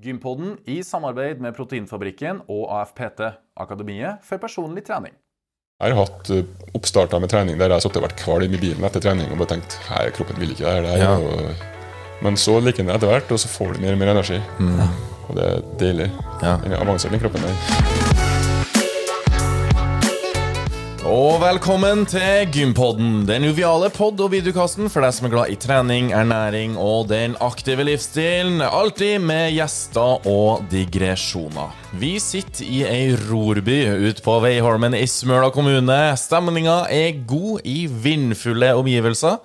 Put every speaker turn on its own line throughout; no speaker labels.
Gympodden i samarbeid med Proteinfabrikken og AFPT, Akademiet for personlig trening.
Jeg har hatt uh, oppstarter med trening der jeg har sittet og vært kvalm i bilen etter trening og bare tenkt Nei, kroppen vil ikke det her. det her»,
Ja.
og, men så liker den det etter hvert, og så får du mer og mer energi. Og det er deilig.
Ja.
Den er avansert, den kroppen der.
Og velkommen til Gympodden, den joviale pod- og videokasten for deg som er glad i trening, ernæring og den aktive livsstilen. Alltid med gjester og digresjoner. Vi sitter i ei rorby ute på Veiholmen i Smøla kommune. Stemninga er god i vindfulle omgivelser,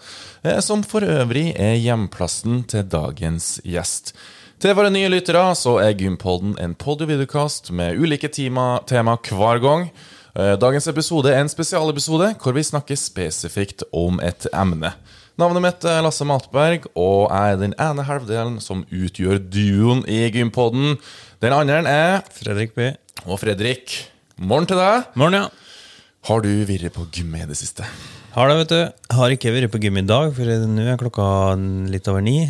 eh, som for øvrig er hjemplassen til dagens gjest. Til våre nye lyttere så er Gympodden en pod- og videokast med ulike tema, tema hver gang. Eh, Dagens episode er en spesialepisode hvor vi snakker spesifikt om et emne. Navnet mitt er Lasse Matberg, og jeg er den ene halvdelen som utgjør duoen i Gympodden. Den andre er
Fredrik B.
Og Fredrik, morgen til deg.
Morgen, ja.
Har du vært på gym i det siste?
Har det, vet du. Har ikke vært på gym i dag, for nå er klokka litt over ni.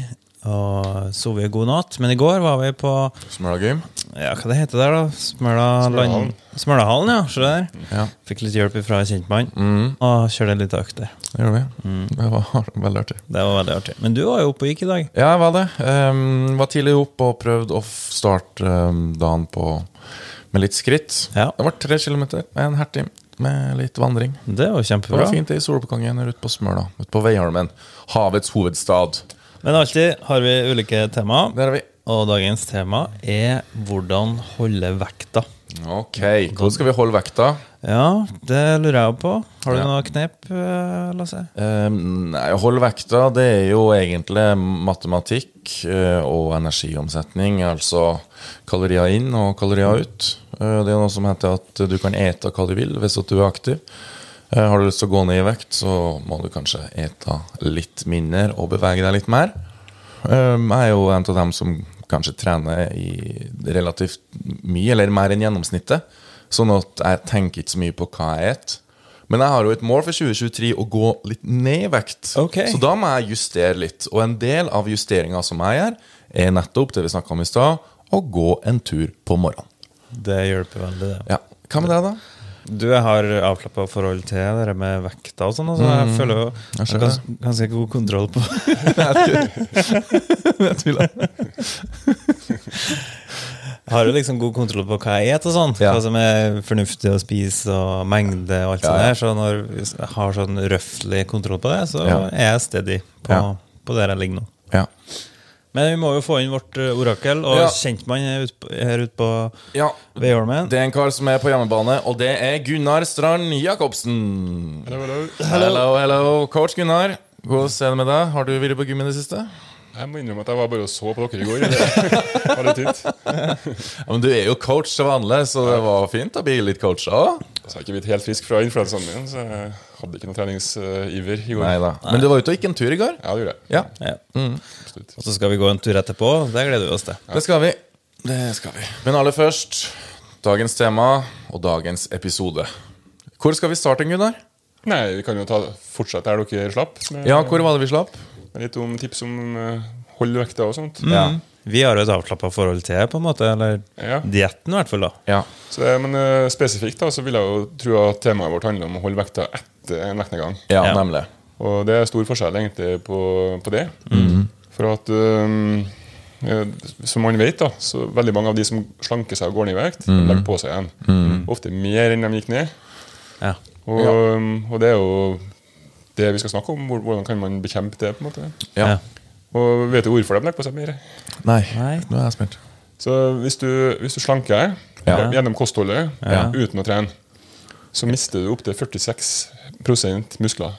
Og sovet god natt. Men i går var vi på
Smøla gym?
Ja, hva det heter der, da? Smøla
Smølahallen.
Smølahallen, ja. Se der.
Ja,
Fikk litt hjelp fra kjentmann. Og kjørte litt økt der.
det gjorde vi. Det var veldig artig.
Det var veldig artig. Men du var jo oppe og gikk i dag.
Ja, jeg var det. Um, var tidlig oppe og prøvde å starte um, dagen på med litt skritt.
Ja.
Det var tre kilometer, en hertig med litt vandring.
Det var kjempebra.
Det var fint i soloppgangen ute på Smøla, ute på Veiholmen. Havets hovedstad.
Men alltid har vi ulike tema.
Det har vi.
Og dagens tema er hvordan holde vekta.
Ok, hvordan skal vi holde vekta?
Ja, det lurer jeg på. Har du
Ja.
noe knep, eh, Lasse?
Um, nei, holde vekta, det er jo egentlig matematikk eh, og energiomsetning. Altså kalorier inn og kalorier ut. Eh, det er noe som heter at du kan ete hva du vil hvis du er aktiv. Eh, har du lyst til å gå ned i vekt, så må du kanskje ete litt mindre og bevege deg litt mer. Um, jeg er jo en av dem som kanskje trener i relativt mye, eller mer enn gjennomsnittet. Sånn at jeg tenker ikke så mye på hva jeg spiser. Men jeg har jo et mål for 2023 å gå litt ned i vekt.
Okay.
Så da må jeg justere litt. Og en del av justeringa som jeg gjør, er nettopp det vi snakka om i stad, å gå en tur på morgenen.
Det hjelper veldig, det.
Ja. Hva med deg, da?
Du jeg har avslappa forhold til det med vekta og sånn. Altså, jeg føler jo
jeg
har gans, ganske god kontroll på
Jeg tviler.
Har jo liksom god kontroll på hva jeg spiser og sånt.
Ja.
Hva som er fornuftig å spise, og mengde og alt
Ja,
sånt der. Så når jeg har sånn røftlig kontroll på det, så
Ja.
er jeg steady på,
Ja.
på der jeg ligger nå.
Ja.
Men vi må jo få inn vårt eh, orakel, og
Ja.
kjentmann ut her ute på
ja.
Veiholmen.
Det er en kar som er på hjemmebane, og det er Gunnar Strand Jacobsen.
Hello, hello.
Hello, hello, coach Gunnar. Hvordan er det med deg? Har du vært på gym i det siste?
Jeg må innrømme at jeg var bare og så på dere i går. Det var litt tynt.
Ja, men Du er jo coach til vanlig, så det var fint å bli litt coacha òg.
Så jeg har ikke blitt helt frisk fra influensaen min, så jeg hadde ikke noe treningsiver i går.
Neida. Men du var ute og gikk en tur i går?
Ja, det gjorde jeg.
Ja,
Ja.
Absolutt.
Og så skal vi gå en tur etterpå. Det gleder vi oss til.
det skal vi. Det skal vi. Men aller først, dagens tema og dagens episode. Hvor skal vi starte, Gunnar?
Nei, vi kan jo ta, fortsette der dere slapp. Med,
Ja, hvor var det vi slapp?
litt om tips om uh, vekta og sånt.
Ja.
Vi har jo et avslappa forhold til det, på en måte. Eller
Ja.
dietten, i hvert fall. da
ja.
Så, det- men eh, spesifikt da, så vil jeg jo tro at temaet vårt handler om å holde vekta etter en vektnedgang.
Ja,
Ja.
nemlig.
Og det er stor forskjell egentlig på, på det.
Mm.
For at um, eh, Som man vet, da, så veldig mange av de som slanker seg og går ned i vekt,
mm.
legger på seg igjen. Ofte mer enn de gikk ned.
Ja.
Og,
Ja.
og det er jo det vi skal snakke om. Hvordan kan man bekjempe det? på en måte
Ja.
Og vet du hvorfor de legger på seg mer?
Nei,
Nei.
nå er jeg spent.
Så hvis du, hvis du slanker deg
Ja.
gjennom kostholdet
Ja.
uten å trene, så mister du opptil 46% muskler.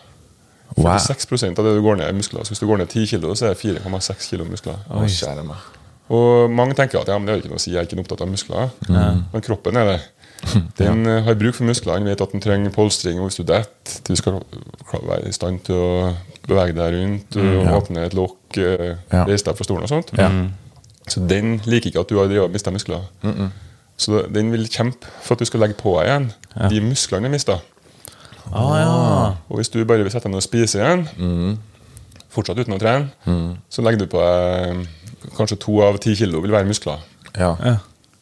46% av det du går ned, er muskler. Så hvis du går ned 10 kilo, så er det 4,6 kilo muskler.
Oi.
Og mange tenker at ja, men det er ikke noe å si, jeg er ikke opptatt av muskler. Men kroppen er det. Den ja. har bruk for muskler. Den vet at den trenger polstring hvis du detter. Du skal være i stand til å bevege deg rundt, og åpne et lokk, eh,
Ja.
reise deg fra stolen og sånt.
Ja.
Så den liker ikke at du har mista muskler. Så den vil kjempe for at du skal legge på deg igjen de musklene du mista.
Ah, ja.
Og hvis du bare vil sette deg ned og spise igjen, fortsatt uten å trene, så legger du på deg kanskje to av ti kilo vil være muskler.
Ja.
Ja.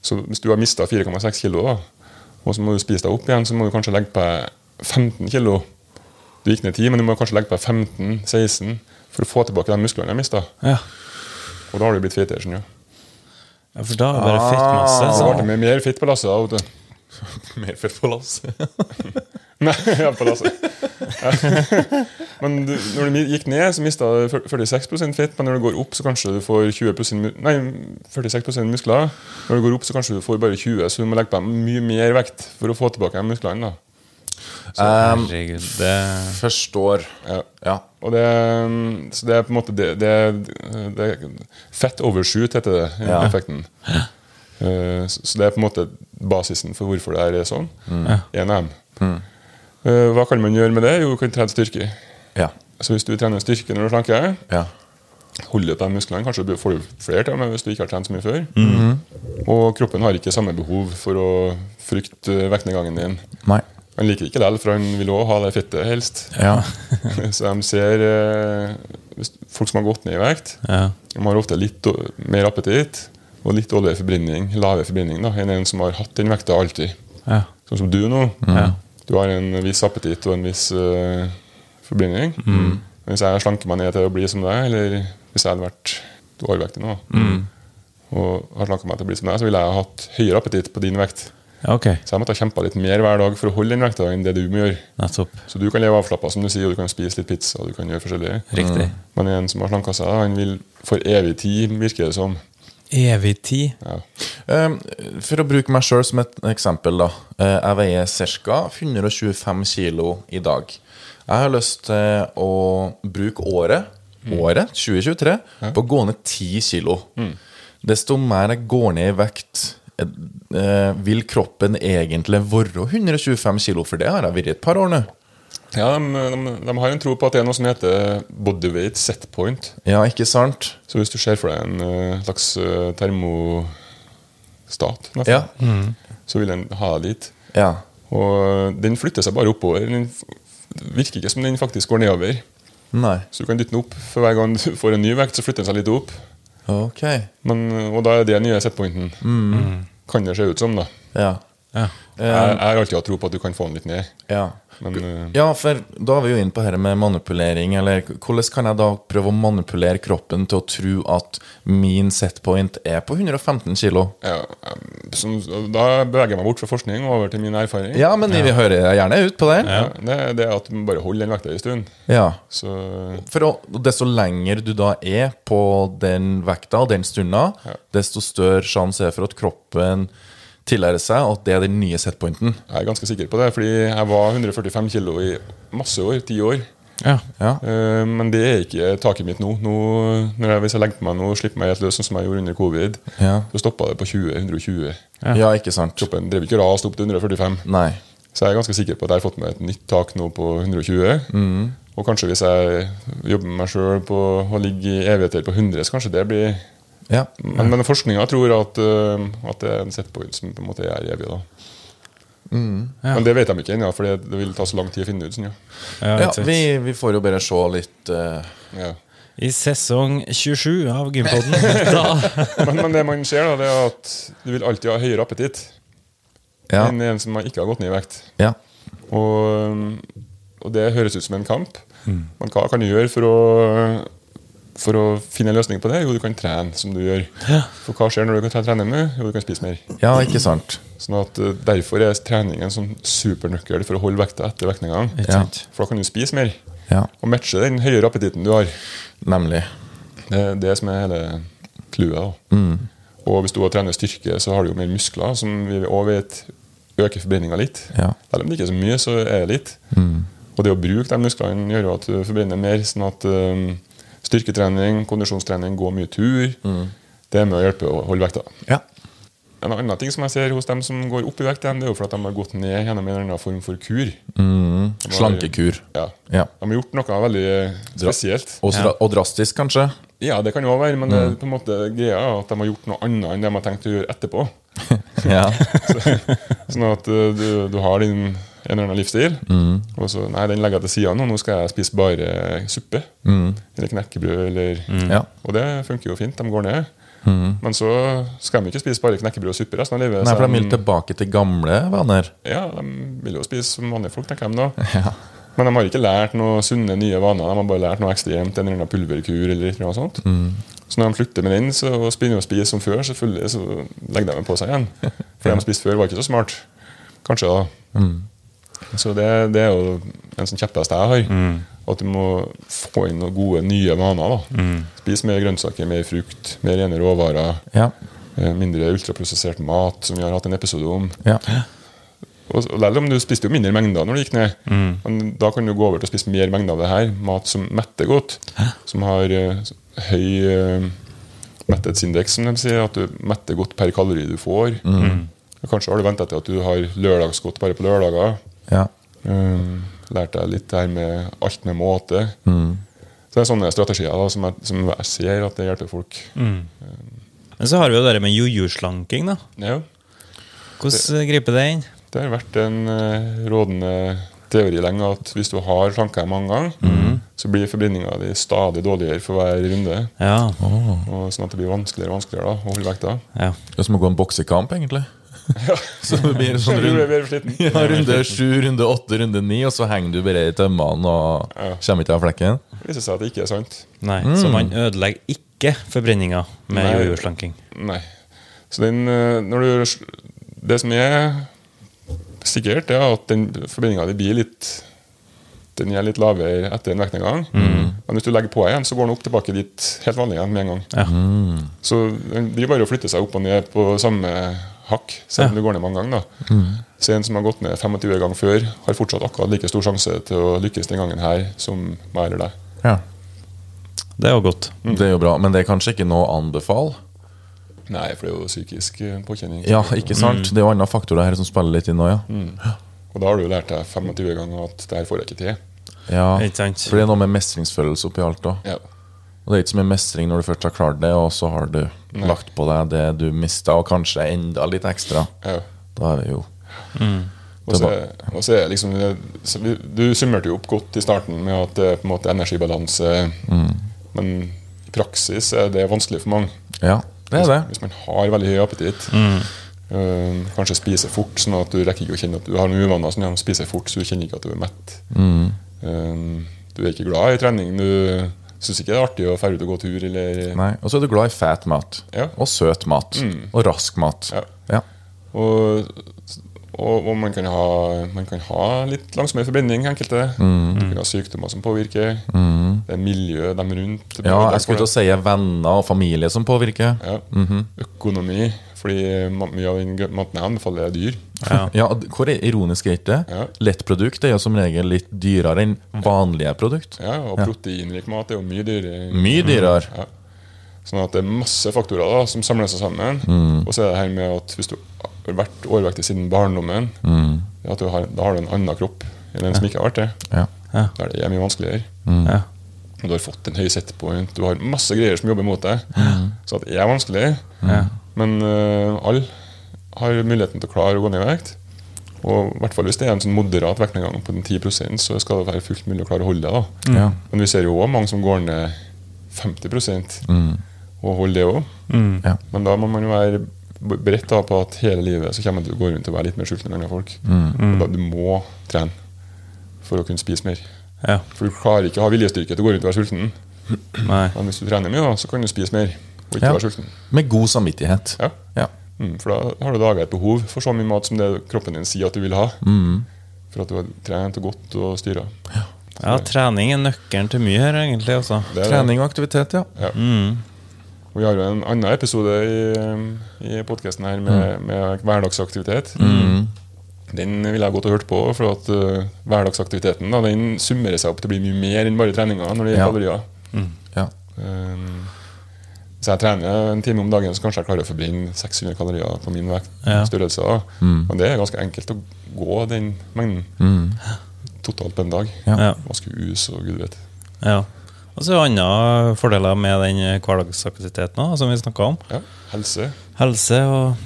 Så hvis du har mista 4,6 kilo, da, og så må du spise deg opp igjen, så må du kanskje legge på 15 kilo. Du gikk ned 10, men du må kanskje legge på 15-16 for å få tilbake de musklene jeg mista.
Ja.
Og da har du blitt feitere. skjønner du.
ja, for da er det bare fettmasse.
Så
Så.
ble det mer fett på lasset. da, vet du.
Mer fett på lass.
Nei, ja, på lasset. men du, når du gikk ned, så mista du 46% fett. Men når du går opp, så kanskje du får 20 Nei, 46% muskler. Når du går opp, så kanskje du får bare 20 så du må legge på deg mye mer vekt for å få tilbake de musklene. da.
Um, det
Forstår.
Ja.
Ja.
Og det, så det er på en måte det, det, det Fett overshoot heter det, den
Ja.
effekten. Eh, så så det er på en måte basisen for hvorfor det her er sånn. En av dem. Eh, hva kan man gjøre med det? Jo, du kan trene styrke.
Ja.
Så hvis du trener styrke når du slanker,
Ja.
holder på de musklene, kanskje får du flere til dem hvis du ikke har trent så mye før.
Mhm.
Og kroppen har ikke samme behov for å frykte vektnedgangen din.
Nei.
Han liker ikke det, for han vil også ha det fettet, helst.
Ja.
Så de ser eh, Folk som har gått ned i vekt,
Ja.
de har ofte litt mer appetitt og litt dårligere forbrenning, lavere forbrenning da, enn en som har hatt den vekta alltid.
Ja.
Sånn som du nå.
Ja.
Du har en viss appetitt og en viss uh, forbrenning. Mm. Hvis jeg slanker meg ned til å bli som deg, eller hvis jeg hadde vært overvektig nå, og har slanket meg til å bli som deg, så ville jeg ha hatt høyere appetitt på din vekt.
Ja, ok.
Så jeg måtte ha kjempa litt mer hver dag for å holde den vekta enn det du må gjøre.
Nettopp.
Så du kan leve avslappa, som du sier, og du kan spise litt pizza. og du kan gjøre forskjellig.
Riktig.
Men en som har slanka seg, han vil for evig tid, virker det som.
Evig tid.
Ja.
Um, for å bruke meg sjøl som et eksempel, da. Eh, jeg veier ca. 125 kilo i dag. Jeg har lyst til å bruke året, året 2023, på å gå ned 10 kilo. Desto mer jeg går ned i vekt, eh, eh, vil kroppen egentlig være 125 kilo? For det har jeg vært et par år nå.
Ja, de, de, de har en tro på at det er noe som heter bodyweight set point.
Ja, ikke sant?
Så hvis du ser for deg en eh, slags eh, termostat, nesten,
Ja.
så vil den ha deg dit.
Ja.
Og den flytter seg bare oppover. Den virker ikke som den faktisk går nedover.
Nei.
Så du kan dytte den opp for hver gang du får en ny vekt, så flytter den seg litt opp.
Ok.
Men, og da er det nye setpointen. Kan det se ut som, da.
Ja.
Ja.
Jeg, jeg har alltid hatt tro på at du kan få den litt ned.
Ja.
Men eh,
Ja, for da er vi jo inne på dette med manipulering. Eller hvordan kan jeg da prøve å manipulere kroppen til å tro at min setpoint er på 115 kilo?
ja, da beveger jeg meg bort fra forskning og over til min erfaring.
Ja, men vi hører gjerne ut på den.
Ja, det, det er at du bare holder den vekta en stund.
Ja.
Så
For å, desto lenger du da er på den vekta og den stunda, desto større sjanse er for at kroppen tillærer seg at det er den nye setpointen.
jeg er ganske sikker på det, fordi jeg var 145 kilo i masse år. Ti år.
Ja.
Ja.
Eh, Men det er ikke taket mitt nå. nå når jeg, hvis jeg legger på meg nå og slipper meg helt løs, sånn som jeg gjorde under covid,
Ja.
så stoppa det på 20-120.
ja, ikke sant?
Kroppen drev ikke rast opp til 145.
Nei.
Så jeg er ganske sikker på at jeg har fått meg et nytt tak nå på 120.
Mm.
Og kanskje hvis jeg jobber med meg sjøl på å ligge i evigheter på 100, så kanskje det blir
Ja.
Men, men forskninga tror at, øh, at det er en setpoint som på en måte er evig. da
Ja.
Men det vet de ikke ennå, for det, det vil ta så lang tid å finne ut. Sånn, ja.
Ja,
ja vi, vi får jo bare se litt uh...
Ja.
I sesong 27 av Gympoden.
Men, men det man ser, da, det er at du vil alltid ha høyere appetitt
Ja.
enn en som ikke har gått ned i vekt.
ja.
Og, og det høres ut som en kamp.
Mm.
Men hva kan du gjøre for å, for å finne en løsning på det? Jo, du kan trene, som du gjør. For hva skjer når du kan trene med? Jo, du kan spise mer.
ja, ikke sant?
Sånn at eh, Derfor er trening en sånn supernøkkel for å holde vekta etter vektnedgang.
Ja.
For da kan du spise mer
Ja,
og matche den høyere appetitten du har.
nemlig.
Det er det som er hele clouet.
Mm.
Og hvis du har trener styrke, så har du jo mer muskler, som vi også vet øker forbrenninga litt.
Ja.
Selv om det ikke er så mye, så er det litt. Og det å bruke de musklene gjør jo at du forbrenner mer. sånn at um, styrketrening, kondisjonstrening, gå mye tur, det er med å hjelpe å holde vekta.
Ja.
En annen ting som jeg ser hos dem som går opp i vekt, igjen, det er jo for at de har gått ned gjennom en eller annen form for kur.
Mm. Slankekur.
Ja.
Ja.
De har gjort noe veldig spesielt.
Og, ja. og drastisk, kanskje?
Ja, det kan jo være, men det er på en måte greia er at de har gjort noe annet enn det de har tenkt å gjøre etterpå.
Ja.
Sånn at uh, du, du har din en eller annen livsstil,
Mm.
og så Nei, den legger jeg til sida nå. Nå skal jeg spise bare suppe.
Mm.
Eller knekkebrød, eller
Ja.
Og det funker jo fint. De går ned. Men så skal de ikke spise bare knekkebrød og suppe resten av livet.
Nei, for de vil tilbake til gamle vaner.
Ja, de vil jo spise som vanlige folk, tenker de da. Men de har ikke lært noe sunne, nye vaner. De har bare lært noe ekstremt, en eller annen pulverkur eller noe sånt. Så når de slutter med den så og begynner å spise som før, selvfølgelig så legger de den på seg igjen. For det de spiste før, var ikke så smart. Kanskje, da. Så det, det er jo en sånn kjepphest jeg har. At du må få inn noen gode, nye vaner. Mm. Spis mer grønnsaker, mer frukt, mer rene råvarer.
Ja.
eh, Mindre ultraprosessert mat, som vi har hatt en episode om.
ja.
Og Selv om du spiste jo mindre mengder når du gikk ned, men da kan du gå over til å spise mer mengder av det her. Mat som metter godt, som har uh, høy uh, metthetsindeks, som de sier. At du metter godt per kalori du får. Mm. Kanskje har du venta til at du har lørdagsgodt bare på lørdager.
Ja.
Um, lært deg litt her med alt med måte. Så det er sånne strategier da, som, jeg, som jeg ser at det hjelper folk.
Men så har vi jo det med jojo-slanking, da.
Ja,
Hvordan det, griper det inn?
det har vært en uh, rådende teori lenge at hvis du har slanka deg mange ganger, så blir forbindinga di stadig dårligere for hver runde.
Ja.
Og sånn at det blir vanskeligere og vanskeligere da, å holde vekta.
ja.
Det er som å gå en boksekamp, egentlig. så
du blir sånn rundt,
ja, runde sju, runde åtte, runde ni, og så henger du bare i tømmene og kommer ikke av flekken.
Det viser seg at det ikke er sant.
Nei, Så man ødelegger ikke forbrenninga med jojo-slanking.
Nei. Så den, eh, når du, det som er sikkert, er at den forbrenninga di blir litt Den er litt lavere etter en vektnedgang. Men hvis du legger på igjen, så går den opp tilbake dit helt vanlig igjen med en gang.
Ja.
Så den driver bare å flytte seg opp og ned på samme hakk, selv om du går ned mange ganger. da. Så en som har gått ned 25 ganger før, har fortsatt akkurat like stor sjanse til å lykkes den gangen her som meg eller deg.
Ja.
Det er jo godt.
Mm.
Det er jo bra, men det er kanskje ikke noe å anbefale.
Nei, for det er jo psykisk eh, påkjenning.
Ja, ikke sant? Det er jo andre faktorer her som spiller litt inn nå, ja.
Og da har du jo lært deg 25 ganger at det her får jeg ikke til.
ja. For det er noe med mestringsfølelse oppi alt òg.
Ja.
Og det er ikke så mye mestring når du først har klart det, og så har du lagt på deg det du mista, og kanskje enda litt ekstra.
ja.
Da er det jo
mm. og så er liksom Du summerte jo opp godt i starten med at det er på en måte energibalanse. Men i praksis er det vanskelig for mange.
Ja, det er det.
Hvis man har veldig høy appetitt. øh, kanskje spiser fort, sånn at du rekker ikke å kjenne at du har noen uvaner. Sånn at du spiser fort, så du kjenner ikke at du er mett. Øh, du er ikke glad i trening. Du syns ikke det er artig å dra ut og gå tur. Eller,
Nei. Og så er du glad i fat mat.
Ja.
Og søt mat. Og rask mat.
Ja.
Ja.
Og, og, og man, kan ha, man kan ha litt langsommere forbrenning, enkelte. Du kan ha sykdommer som påvirker. Det er miljøet dem rundt.
ja, jeg skulle til å si venner og familie som påvirker.
Ja. Økonomi. Fordi mye av maten jeg anbefaler, er dyr.
Ja, Hvor er ironisk er ikke det?
Ja.
Lettprodukt er jo som regel litt dyrere enn vanlige produkt.
Ja, og proteinrik mat er jo mye dyrere.
Mye dyrere.
Ja. Sånn at det er masse faktorer da, som samler seg sammen. Og så er det her med at hvis du har vært overvektig siden barndommen, at du har, da har du en annen kropp enn den som ikke har vært det.
Ja.
Ja.
Da er det mye vanskeligere.
Ja.
Og du har fått en høy setpoint, du har masse greier som jobber mot deg. Så at det er vanskelig. Men uh, alle har muligheten til å klare å gå ned i vekt. Og i hvert fall hvis det er en sånn moderat vektnedgang på den 10% så skal det være fullt mulig å klare å holde det. da.
Ja.
Men vi ser jo òg mange som går ned 50% og holder det òg.
Ja.
Men da må man jo være beredt på at hele livet så kommer du til å gå rundt og være litt mer sulten enn andre folk. Og da, du må trene for å kunne spise mer.
Ja.
For du klarer ikke å ha viljestyrke til å gå rundt og være sulten.
Nei.
Men hvis du trener mye, da, så kan du spise mer og ikke
Ja.
være sulten.
Med god samvittighet.
Ja.
Ja.
Mm, for da har du laga et behov for så mye mat som det kroppen din sier at du vil ha. For at du har trent og gått og styra.
Ja, trening er nøkkelen til mye her, egentlig. Også.
Det det.
Trening og aktivitet, ja.
Ja. Og vi har jo en annen episode i, i podkasten her med, med hverdagsaktivitet. Den ville jeg godt ha hørt på, for at uh, hverdagsaktiviteten da, den summerer seg opp til å bli mye mer enn bare treninga når det gjelder
Ja.
kalorier.
ja.
Um, så jeg trener en time om dagen, så kanskje jeg klarer å forbrenne 600 kalorier på min vekt.
Ja.
størrelse. Og det er ganske enkelt å gå den mengden totalt på en dag.
Ja.
Vaske hus og gud vet.
Ja. Og så er det andre fordeler med den hverdagsaktiviteten som vi snakka om.
Ja. Helse.
Helse og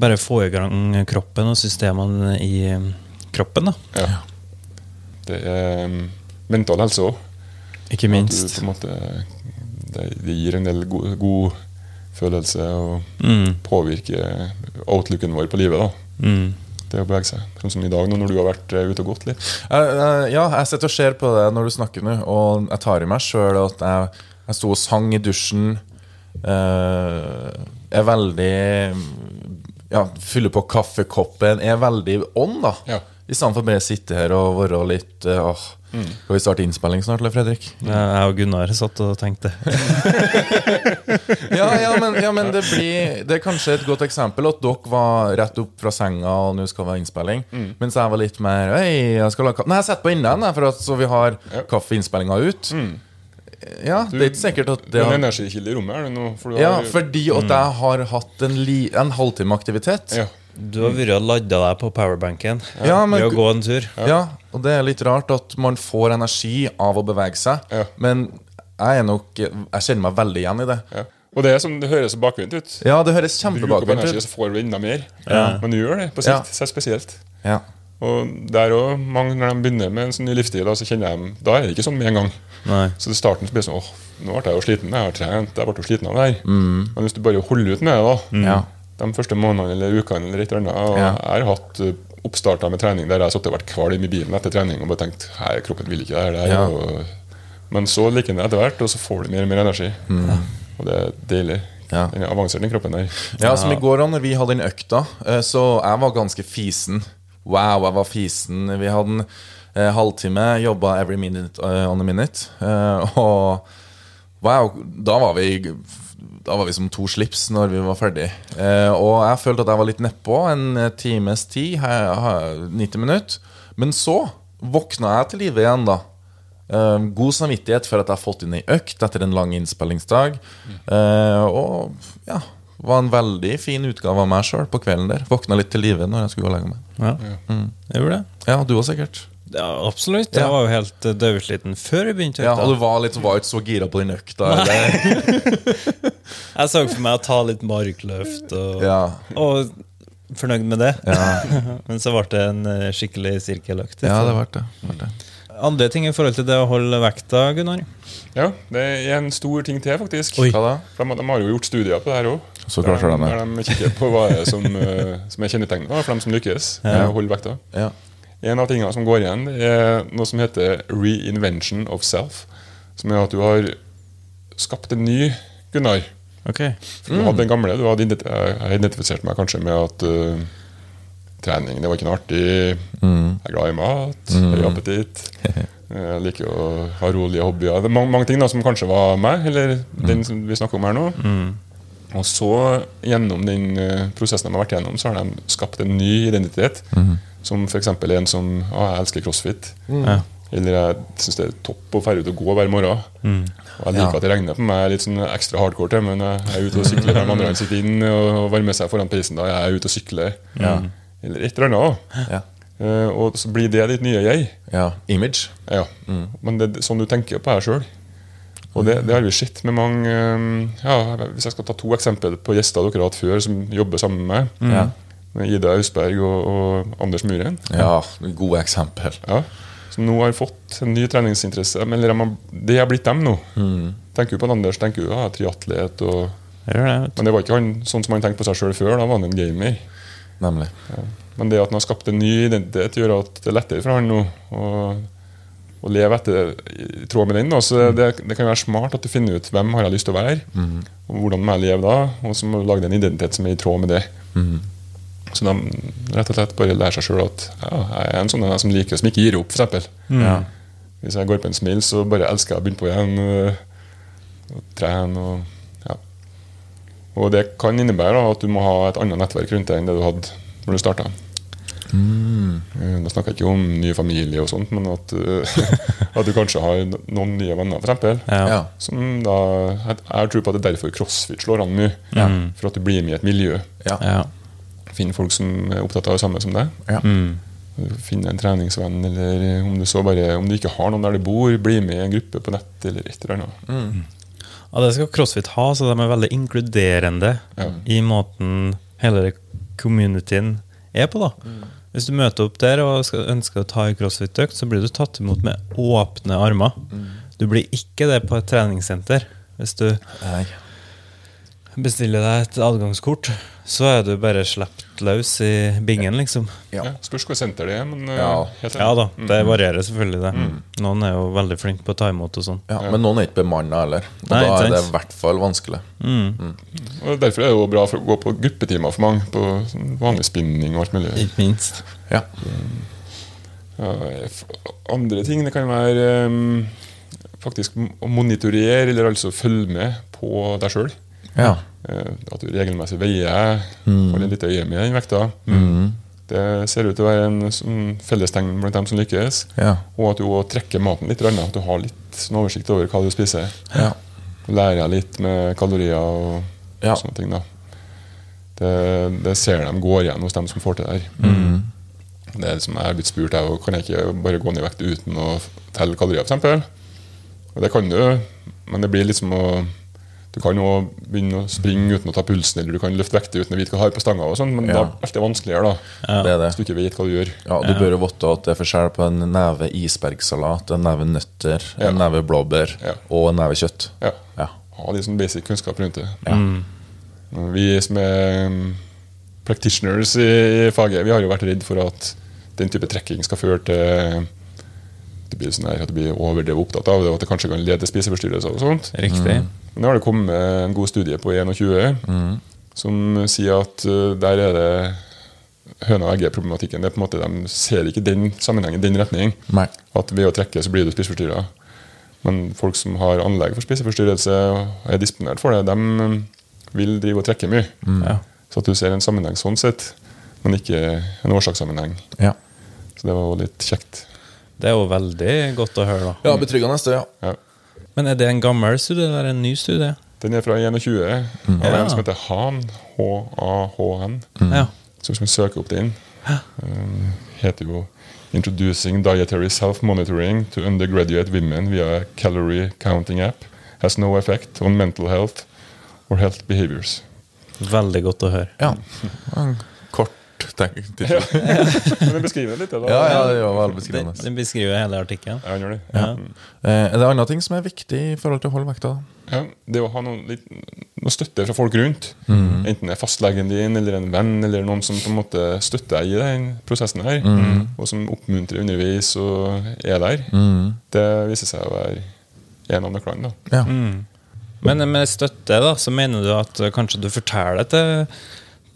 bare få i gang kroppen og systemene i kroppen. da.
Ja. Det er um, mental helse òg.
Ikke minst.
Det, det gir en del god, god følelse og
Mm.
påvirke outlooken vår på livet. da
Mm.
Det å bevege seg. Sånn som i dag, nå når du har vært eh, ute og gått litt.
Ja, jeg sitter og ser på det når du snakker nå, og jeg tar i meg sjøl at jeg, jeg sto og sang i dusjen. eh, er veldig Ja, fyller på kaffekoppen. Er veldig on, da.
Ja.
I stedet for bare å sitte her og være litt eh, åh, Skal vi starte innspilling snart, eller, Fredrik?
Jeg og Gunnar satt og tenkte.
Ja, ja, men, ja, men det blir Det er kanskje et godt eksempel at dere var rett opp fra senga og nå skal det være innspilling. Mens jeg var litt mer Hei, jeg skal lage kaffe. Nei, jeg setter på innen, for at, så vi har
Ja.
kaffeinnspillinga ut. Ja, det er ikke sikkert at
Det
har
er en energikilde i rommet her nå. For du
Ja,
har,
fordi at jeg har hatt en, li, en halvtime aktivitet.
ja.
Du har vært og lada deg på powerbanken
Ja, men-
ved å gå en tur.
Ja, og det er litt rart at man får energi av å bevege seg.
Ja.
Men jeg er nok Jeg kjenner meg veldig igjen i det.
Ja. Og det er som det høres bakvendt ut.
Ja, det høres kjempebakvendt
energi,
ut.
så får du enda mer.
Ja.
Men du gjør det på sikt. Så spesielt.
Ja.
Og der også, mange Når de begynner med en sånn ny livsstil, da, så kjenner jeg, Da er det ikke sånn med en gang.
Nei.
Så i starten så blir det sånn åh, nå ble jeg jo sliten. Jeg har trent, jeg ble jo sliten av det her.
Mm.
Men hvis du bare holder ut med det, da
mm.
de første månedene eller ukene eller et eller annet og. Jeg har hatt oppstarter med trening der jeg sittet og vært kvalm i bilen etter trening og bare tenkt Hei, kroppen vil ikke det her.
Ja.
men så liker den det etter hvert, og så får du mer og mer energi. Og det er deilig.
Mm. Ja.
Den er avansert, den kroppen der.
Ja, som i går da når vi hadde den økta, eh, så jeg var ganske fisen. Wow, jeg var fisen. Vi hadde en eh, halvtime, jobba every minute uh, on a minute. Uh, og wow, da var vi da var vi som to slips når vi var ferdig. Eh, og jeg følte at jeg var litt nedpå en times tid, he- he- 90 minutter. Men så våkna jeg til live igjen, da. Eh, god samvittighet for at jeg har fått inn ei økt etter en lang innspillingsdag. Eh, og ja, var en veldig fin utgave av meg sjøl på kvelden der. Våkna litt til live når jeg skulle gå og legge meg.
Ja. Jeg gjorde det.
Ja, du òg sikkert.
Ja, absolutt.
Ja.
Jeg var jo helt eh, dødsliten før jeg begynte.
Ja, og du var, litt, var ikke så gira på den økta. Eller?
Jeg så for meg å ta litt markløft og,
Ja.
og fornøyd med det.
Ja.
Men så ble det en eh, skikkelig sirkeløkt.
ja, det ble det. ble det.
Andre ting i forhold til det å holde vekta, Gunnar?
Ja, det er en stor ting til, faktisk.
Oi.
Hva da?
For de, de har jo gjort studier på det her òg.
Så klart de det.
Der de kikker på hva er som, eh, som er kjennetegnet for dem som lykkes med å holde vekta.
Ja.
En av tingene som går igjen, er noe som heter reinvention of self. Som er at du har skapt en ny Gunnar.
Okay.
Mm. Du hadde den gamle. Du hadde identifisert meg kanskje med at uh, trening det var ikke noe artig. Jeg er glad i mat. Høy appetitt. Jeg liker å ha rolige hobbyer. Det er mange, mange ting da som kanskje var meg, eller den som vi snakker om her nå. Og så, gjennom den eh, prosessen de har vært gjennom, så har de skapt en ny identitet. Som f.eks. en som Å, jeg elsker crossfit.
Ja.
Eller jeg syns det er topp å dra ut og gå hver morgen. Og jeg liker
Ja.
at det regner på meg litt sånn ekstra hardcore til, men jeg er ute og sykler de andre sitter inn og varmer seg foran peisen. da Jeg er ute og sykler. Eller et eller annet.
Ja.
Uh, og så blir det ditt nye jeg.
ja. Image.
Ja. Men det er sånn du tenker på deg sjøl. Og det, det har vi sett med mange um, ja, Hvis jeg skal ta to eksempler på gjester dere har hatt før som jobber sammen med meg,
Ja.
Ida Austberg og, og Anders Muren
ja. Gode eksempel.
ja, som nå har fått en ny treningsinteresse. Men eller de har- det har blitt dem nå. Tenker du på Anders, tenker du ja, triatlet og
det.
Men det var ikke han, sånn som han tenkte på seg sjøl før. Da var han en gamer.
Nemlig.
Men det at han har skapt en ny identitet, gjør at det er lettere for han nå å, å leve etter i tråd med den. Da. Så det, det kan være smart at du finner ut hvem har jeg lyst til å være, og hvordan må jeg leve da, og så må du lage en identitet som er i tråd med det. Så de rett og slett bare lærer seg sjøl at ja, jeg er en sånn som liker som ikke gir opp, f.eks.
Ja.
Hvis jeg går på en smil, så bare elsker jeg å begynne på igjen. øh, Og trene og ja. Og det kan innebære da, at du må ha et annet nettverk rundt deg enn det du hadde når du starta. Da snakker jeg ikke om ny familie, og sånt, men at, øh, at du kanskje har noen nye venner, For
eksempel,
Ja.
Som da, jeg jeg tror på at det er derfor crossfit slår an nå. For at du blir med i et miljø.
Ja.
Ja.
Finner folk som er opptatt av det samme som deg.
Ja.
Finne en treningsvenn, eller om du, så bare, om du ikke har noen der du bor, bli med i en gruppe på nett, eller et eller annet.
Ja, det skal CrossFit ha, så de er veldig inkluderende
Ja.
i måten hele communityen er på. da. Hvis du møter opp der og ønsker å ta en crossfit-økt, så blir du tatt imot med åpne armer. Du blir ikke det på et treningssenter. Hvis du
Nei.
Bestiller deg et adgangskort, så er du bare sluppet løs i bingen, liksom.
Ja.
Ja, spørs hvor senter det er, men eh,
Ja.
Ja da,
Mm.
det varierer selvfølgelig, det. Noen er jo veldig flinke på å ta imot og sånn.
Ja, Men noen er ikke bemanna heller. Og
Nei,
da er det i hvert fall vanskelig.
Og Derfor er det jo bra for å gå på gruppetimer for mange. På sånn vanlig spinning og alt mulig.
Ikke minst.
Ja.
Ja, andre ting det kan være um, faktisk å monitorere, eller altså følge med på deg sjøl.
Ja.
at du regelmessig veier, holder litt øye med den vekta. Det ser ut til å være en sånn fellestegn blant dem som lykkes.
Ja.
Og at du også trekker maten litt, at du har litt sånn oversikt over hva du spiser.
Ja.
Lærer litt med kalorier og
Ja.
sånne ting. Det, det ser de går igjen hos dem som får til det her.
Mm.
Det er som jeg er blitt spurt jeg, kan jeg ikke bare gå ned i vekt uten å telle kalorier, f.eks. Og det kan du, men det blir liksom å Du kan jo begynne å springe uten å ta pulsen, eller du kan løfte vekter uten å vite hva du har på stanga, og sånn, men
Ja.
da er alt det vanskeligere, da.
Det er det.
Hvis du ikke vet hva du gjør.
Ja, Du bør jo vite at det er forskjell på en neve isbergsalat, en neve nøtter,
Ja.
en neve blåbær
Ja.
og en neve kjøtt.
Ja.
Ja.
Ha litt sånn basic kunnskap rundt det.
Ja.
Vi som er um, practitioners i, faget, vi har jo vært redd for at den type trekking skal føre til at du blir, sånn her, at du blir overdrevet opptatt av det, og at det kanskje kan lede til spiseforstyrrelser og sånt.
Riktig.
Men nå har det kommet en god studie på 21 som sier at uh, der er det høna og egget-problematikken. Det er på en måte, De ser ikke den sammenhengen, den retning.
Nei.
At ved å trekke så blir du spiseforstyrra. Men folk som har anlegg for spiseforstyrrelse og er disponert for det, de vil drive og trekke mye.
Ja.
Så at du ser en sammenheng sånn sett, men ikke en årsakssammenheng.
Ja.
Så det var jo litt kjekt.
Det er jo veldig godt å høre, da.
ja, betryggende. Ja.
Ja.
Men er det en gammel studie eller en ny studie?
Den er fra 21 av
Ja.
en som heter Han. H-A-H-N.
Ja.
Så hvis man søker opp den, um, heter jo 'Introducing Dietary Self-Monitoring to Undergraduate Women via Calorie Counting App has no effect on mental health or health behaviors'.
Veldig godt å høre.
ja. Tenk- ja.
Men den beskriver det litt, da.
Ja, ja, det var veldig
Den,
beskrivende.
den beskriver hele artikkelen.
Ja, gjør det.
Ja.
Eh, Er det andre ting som er viktig i forhold til å holde vekta?
Ja, det å ha noe, litt, noe støtte fra folk rundt, enten det er fastlegen din eller en venn, eller noen som på en måte støtter deg i den prosessen her, og som oppmuntrer underveis og er der, det viser seg å være en av nøklene.
Ja.
Men med støtte, da, så mener du at kanskje du forteller til,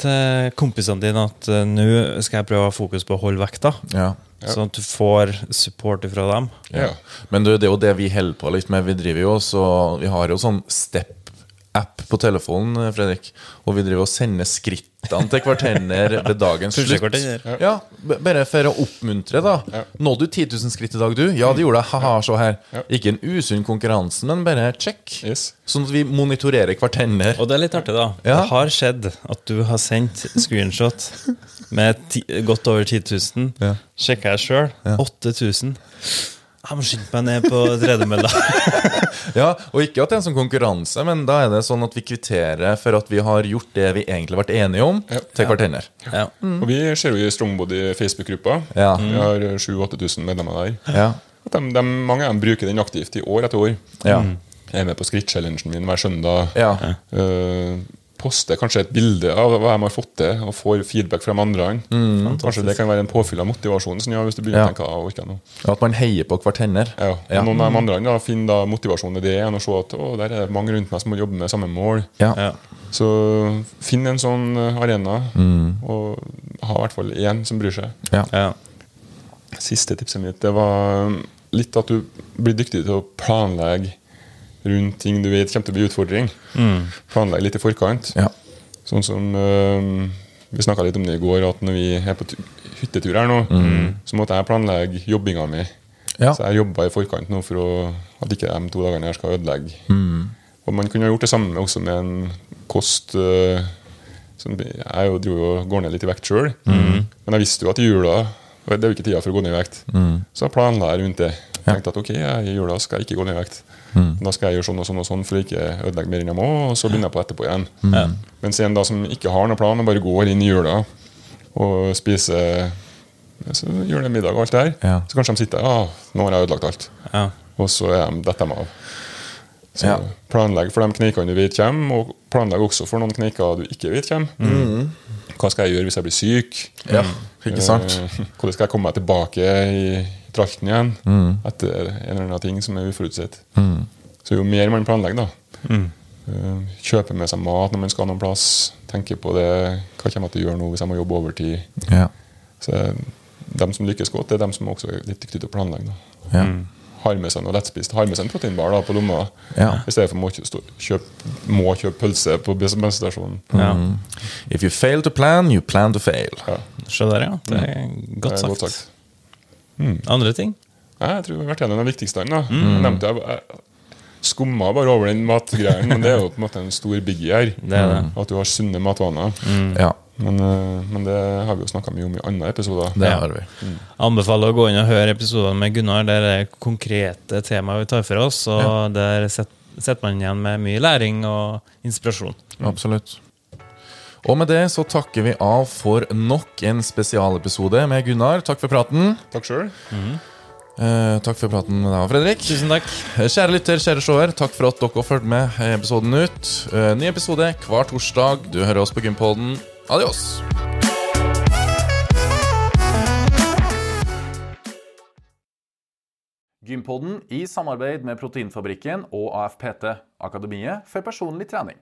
til kompisene dine at uh, nå skal jeg prøve å ha fokus på å holde vekta?
ja.
Sånn at du får support fra dem?
Ja.
Men du, det er jo det vi holder på litt med. Vi driver jo også, vi har jo sånn Step-app på telefonen, eh, Fredrik. Og vi driver og sender skrittene til hverandre ved dagens slutt. Ja, Bare for å oppmuntre, da. Nådde du 10 000 skritt i dag, du? Ja, det gjorde jeg. Haha, se her. Ikke en usunn konkurranse, men bare check. Sånn at vi monitorerer hverandre.
Og det er litt artig, da.
Ja.
Det har skjedd at du har sendt screenshot med ti, godt over 10 000.
Ja.
Sjekka jeg sjøl. 8000. Jeg må skynde meg ned på tredemølla.
Ja, Og ikke at det er en sånn konkurranse, men da er det sånn at vi kvitterer for at vi har gjort det vi egentlig har vært enige om,
Ja.
til hverandre.
ja.
Og vi ser jo i Strongbody Facebook-gruppa.
Ja.
Vi har 7000-8000 medlemmer der.
Ja.
At de, de, mange av dem bruker den aktivt i år etter år.
Ja.
Jeg er med på skritt-challengen min hver søndag.
Ja.
Eh, poster kanskje et bilde av hva de har fått til, og får feedback fra de andre. Kanskje det kan være en påfyll av motivasjon sånn, ja, hvis du begynner
Ja.
å tenke å, orker jeg nå.
At man heier på hverandre.
Ja.
Ja.
Noen av de andre da, finner da motivasjon i det igjen, og se at å, der er det mange rundt meg som må jobbe med samme mål.
Ja.
Ja.
Så finn en sånn arena, arena, og ha i hvert fall én som bryr seg.
Ja.
Ja.
Siste tipset mitt det var litt at du blir dyktig til å planlegge rundt ting du vet kommer til å bli utfordring. Planlegge litt i forkant.
Ja.
Sånn som øh, Vi snakka litt om det i går, at når vi er på hyttetur her nå, så måtte jeg planlegge jobbinga mi.
Ja.
Så jeg jobba i forkant nå for å, at ikke de to dagene her skal ødelegge. Og man kunne ha gjort det samme også med en kost øh, som, Jeg jo dro jo går ned litt i vekt sjøl, men jeg visste jo at i jula det er jo ikke tida for å gå ned i vekt. Så jeg planla jeg rundt det. Tenkte at ok, i jula skal jeg ikke gå ned i vekt. Da skal jeg gjøre sånn og sånn og sånn for å ikke ødelegge mer enn jeg må, og så begynner jeg på etterpå igjen.
Mm.
Mens en da som ikke har noen plan, og bare går inn i jula og spiser så gjør det middag og alt det her,
Ja.
så kanskje de sitter der ja, nå har jeg ødelagt alt.
Ja.
Og så er de, detter de av. Så
Ja.
planlegg for de kneikene du vet kommer, og planlegg også for noen kneiker du ikke vet kommer. Hva skal jeg gjøre hvis jeg blir syk?
Ja, ikke sant?
Eh, hvordan skal jeg komme meg tilbake i tralten igjen etter en eller annen ting som er uforutsett? Så jo mer man planlegger, da eh, Kjøper med seg mat når man skal noen plass. Tenker på det, hva kommer jeg til å gjøre nå hvis jeg må jobbe overtid?
Ja.
Så De som lykkes godt, det er de som også er litt dyktige til å planlegge. Da.
Ja.
Har med seg noe lettspist. Har med seg en proteinbar da, på lomma.
Ja.
I stedet for må kjøpe, må kjøpe pølse på bensinstasjonen.
Ja.
If you fail to plan, you plan to fail.
Ja,
Skjønner, ja. Det er
det er godt sagt.
Andre ting?
Nei, Jeg tror vi har vært gjennom den viktigste. Da. Mm. nevnte jeg, jeg skumma bare over den matgreien, men det er jo på en måte en stor biggie her.
Det er det.
At du har sunne matvaner.
Ja,
Men, eh, men det har vi jo snakka mye om i andre episoder.
det har vi.
Anbefaler å gå inn og høre episodene med Gunnar. Der er det konkrete temaer vi tar for oss, og der setter sitter man igjen med mye læring og inspirasjon.
Absolutt. Og med det så takker vi av for nok en spesialepisode med Gunnar. Takk for praten.
Takk sjøl.
Eh, takk for praten med deg, Fredrik.
Tusen takk.
Eh, Kjære lytter, kjære seer, takk for at dere fulgte med episoden ut. Eh, ny episode hver torsdag. Du hører oss på Gympoden. Adios. Gympodden i samarbeid med Proteinfabrikken og AFPT, Akademiet for personlig trening.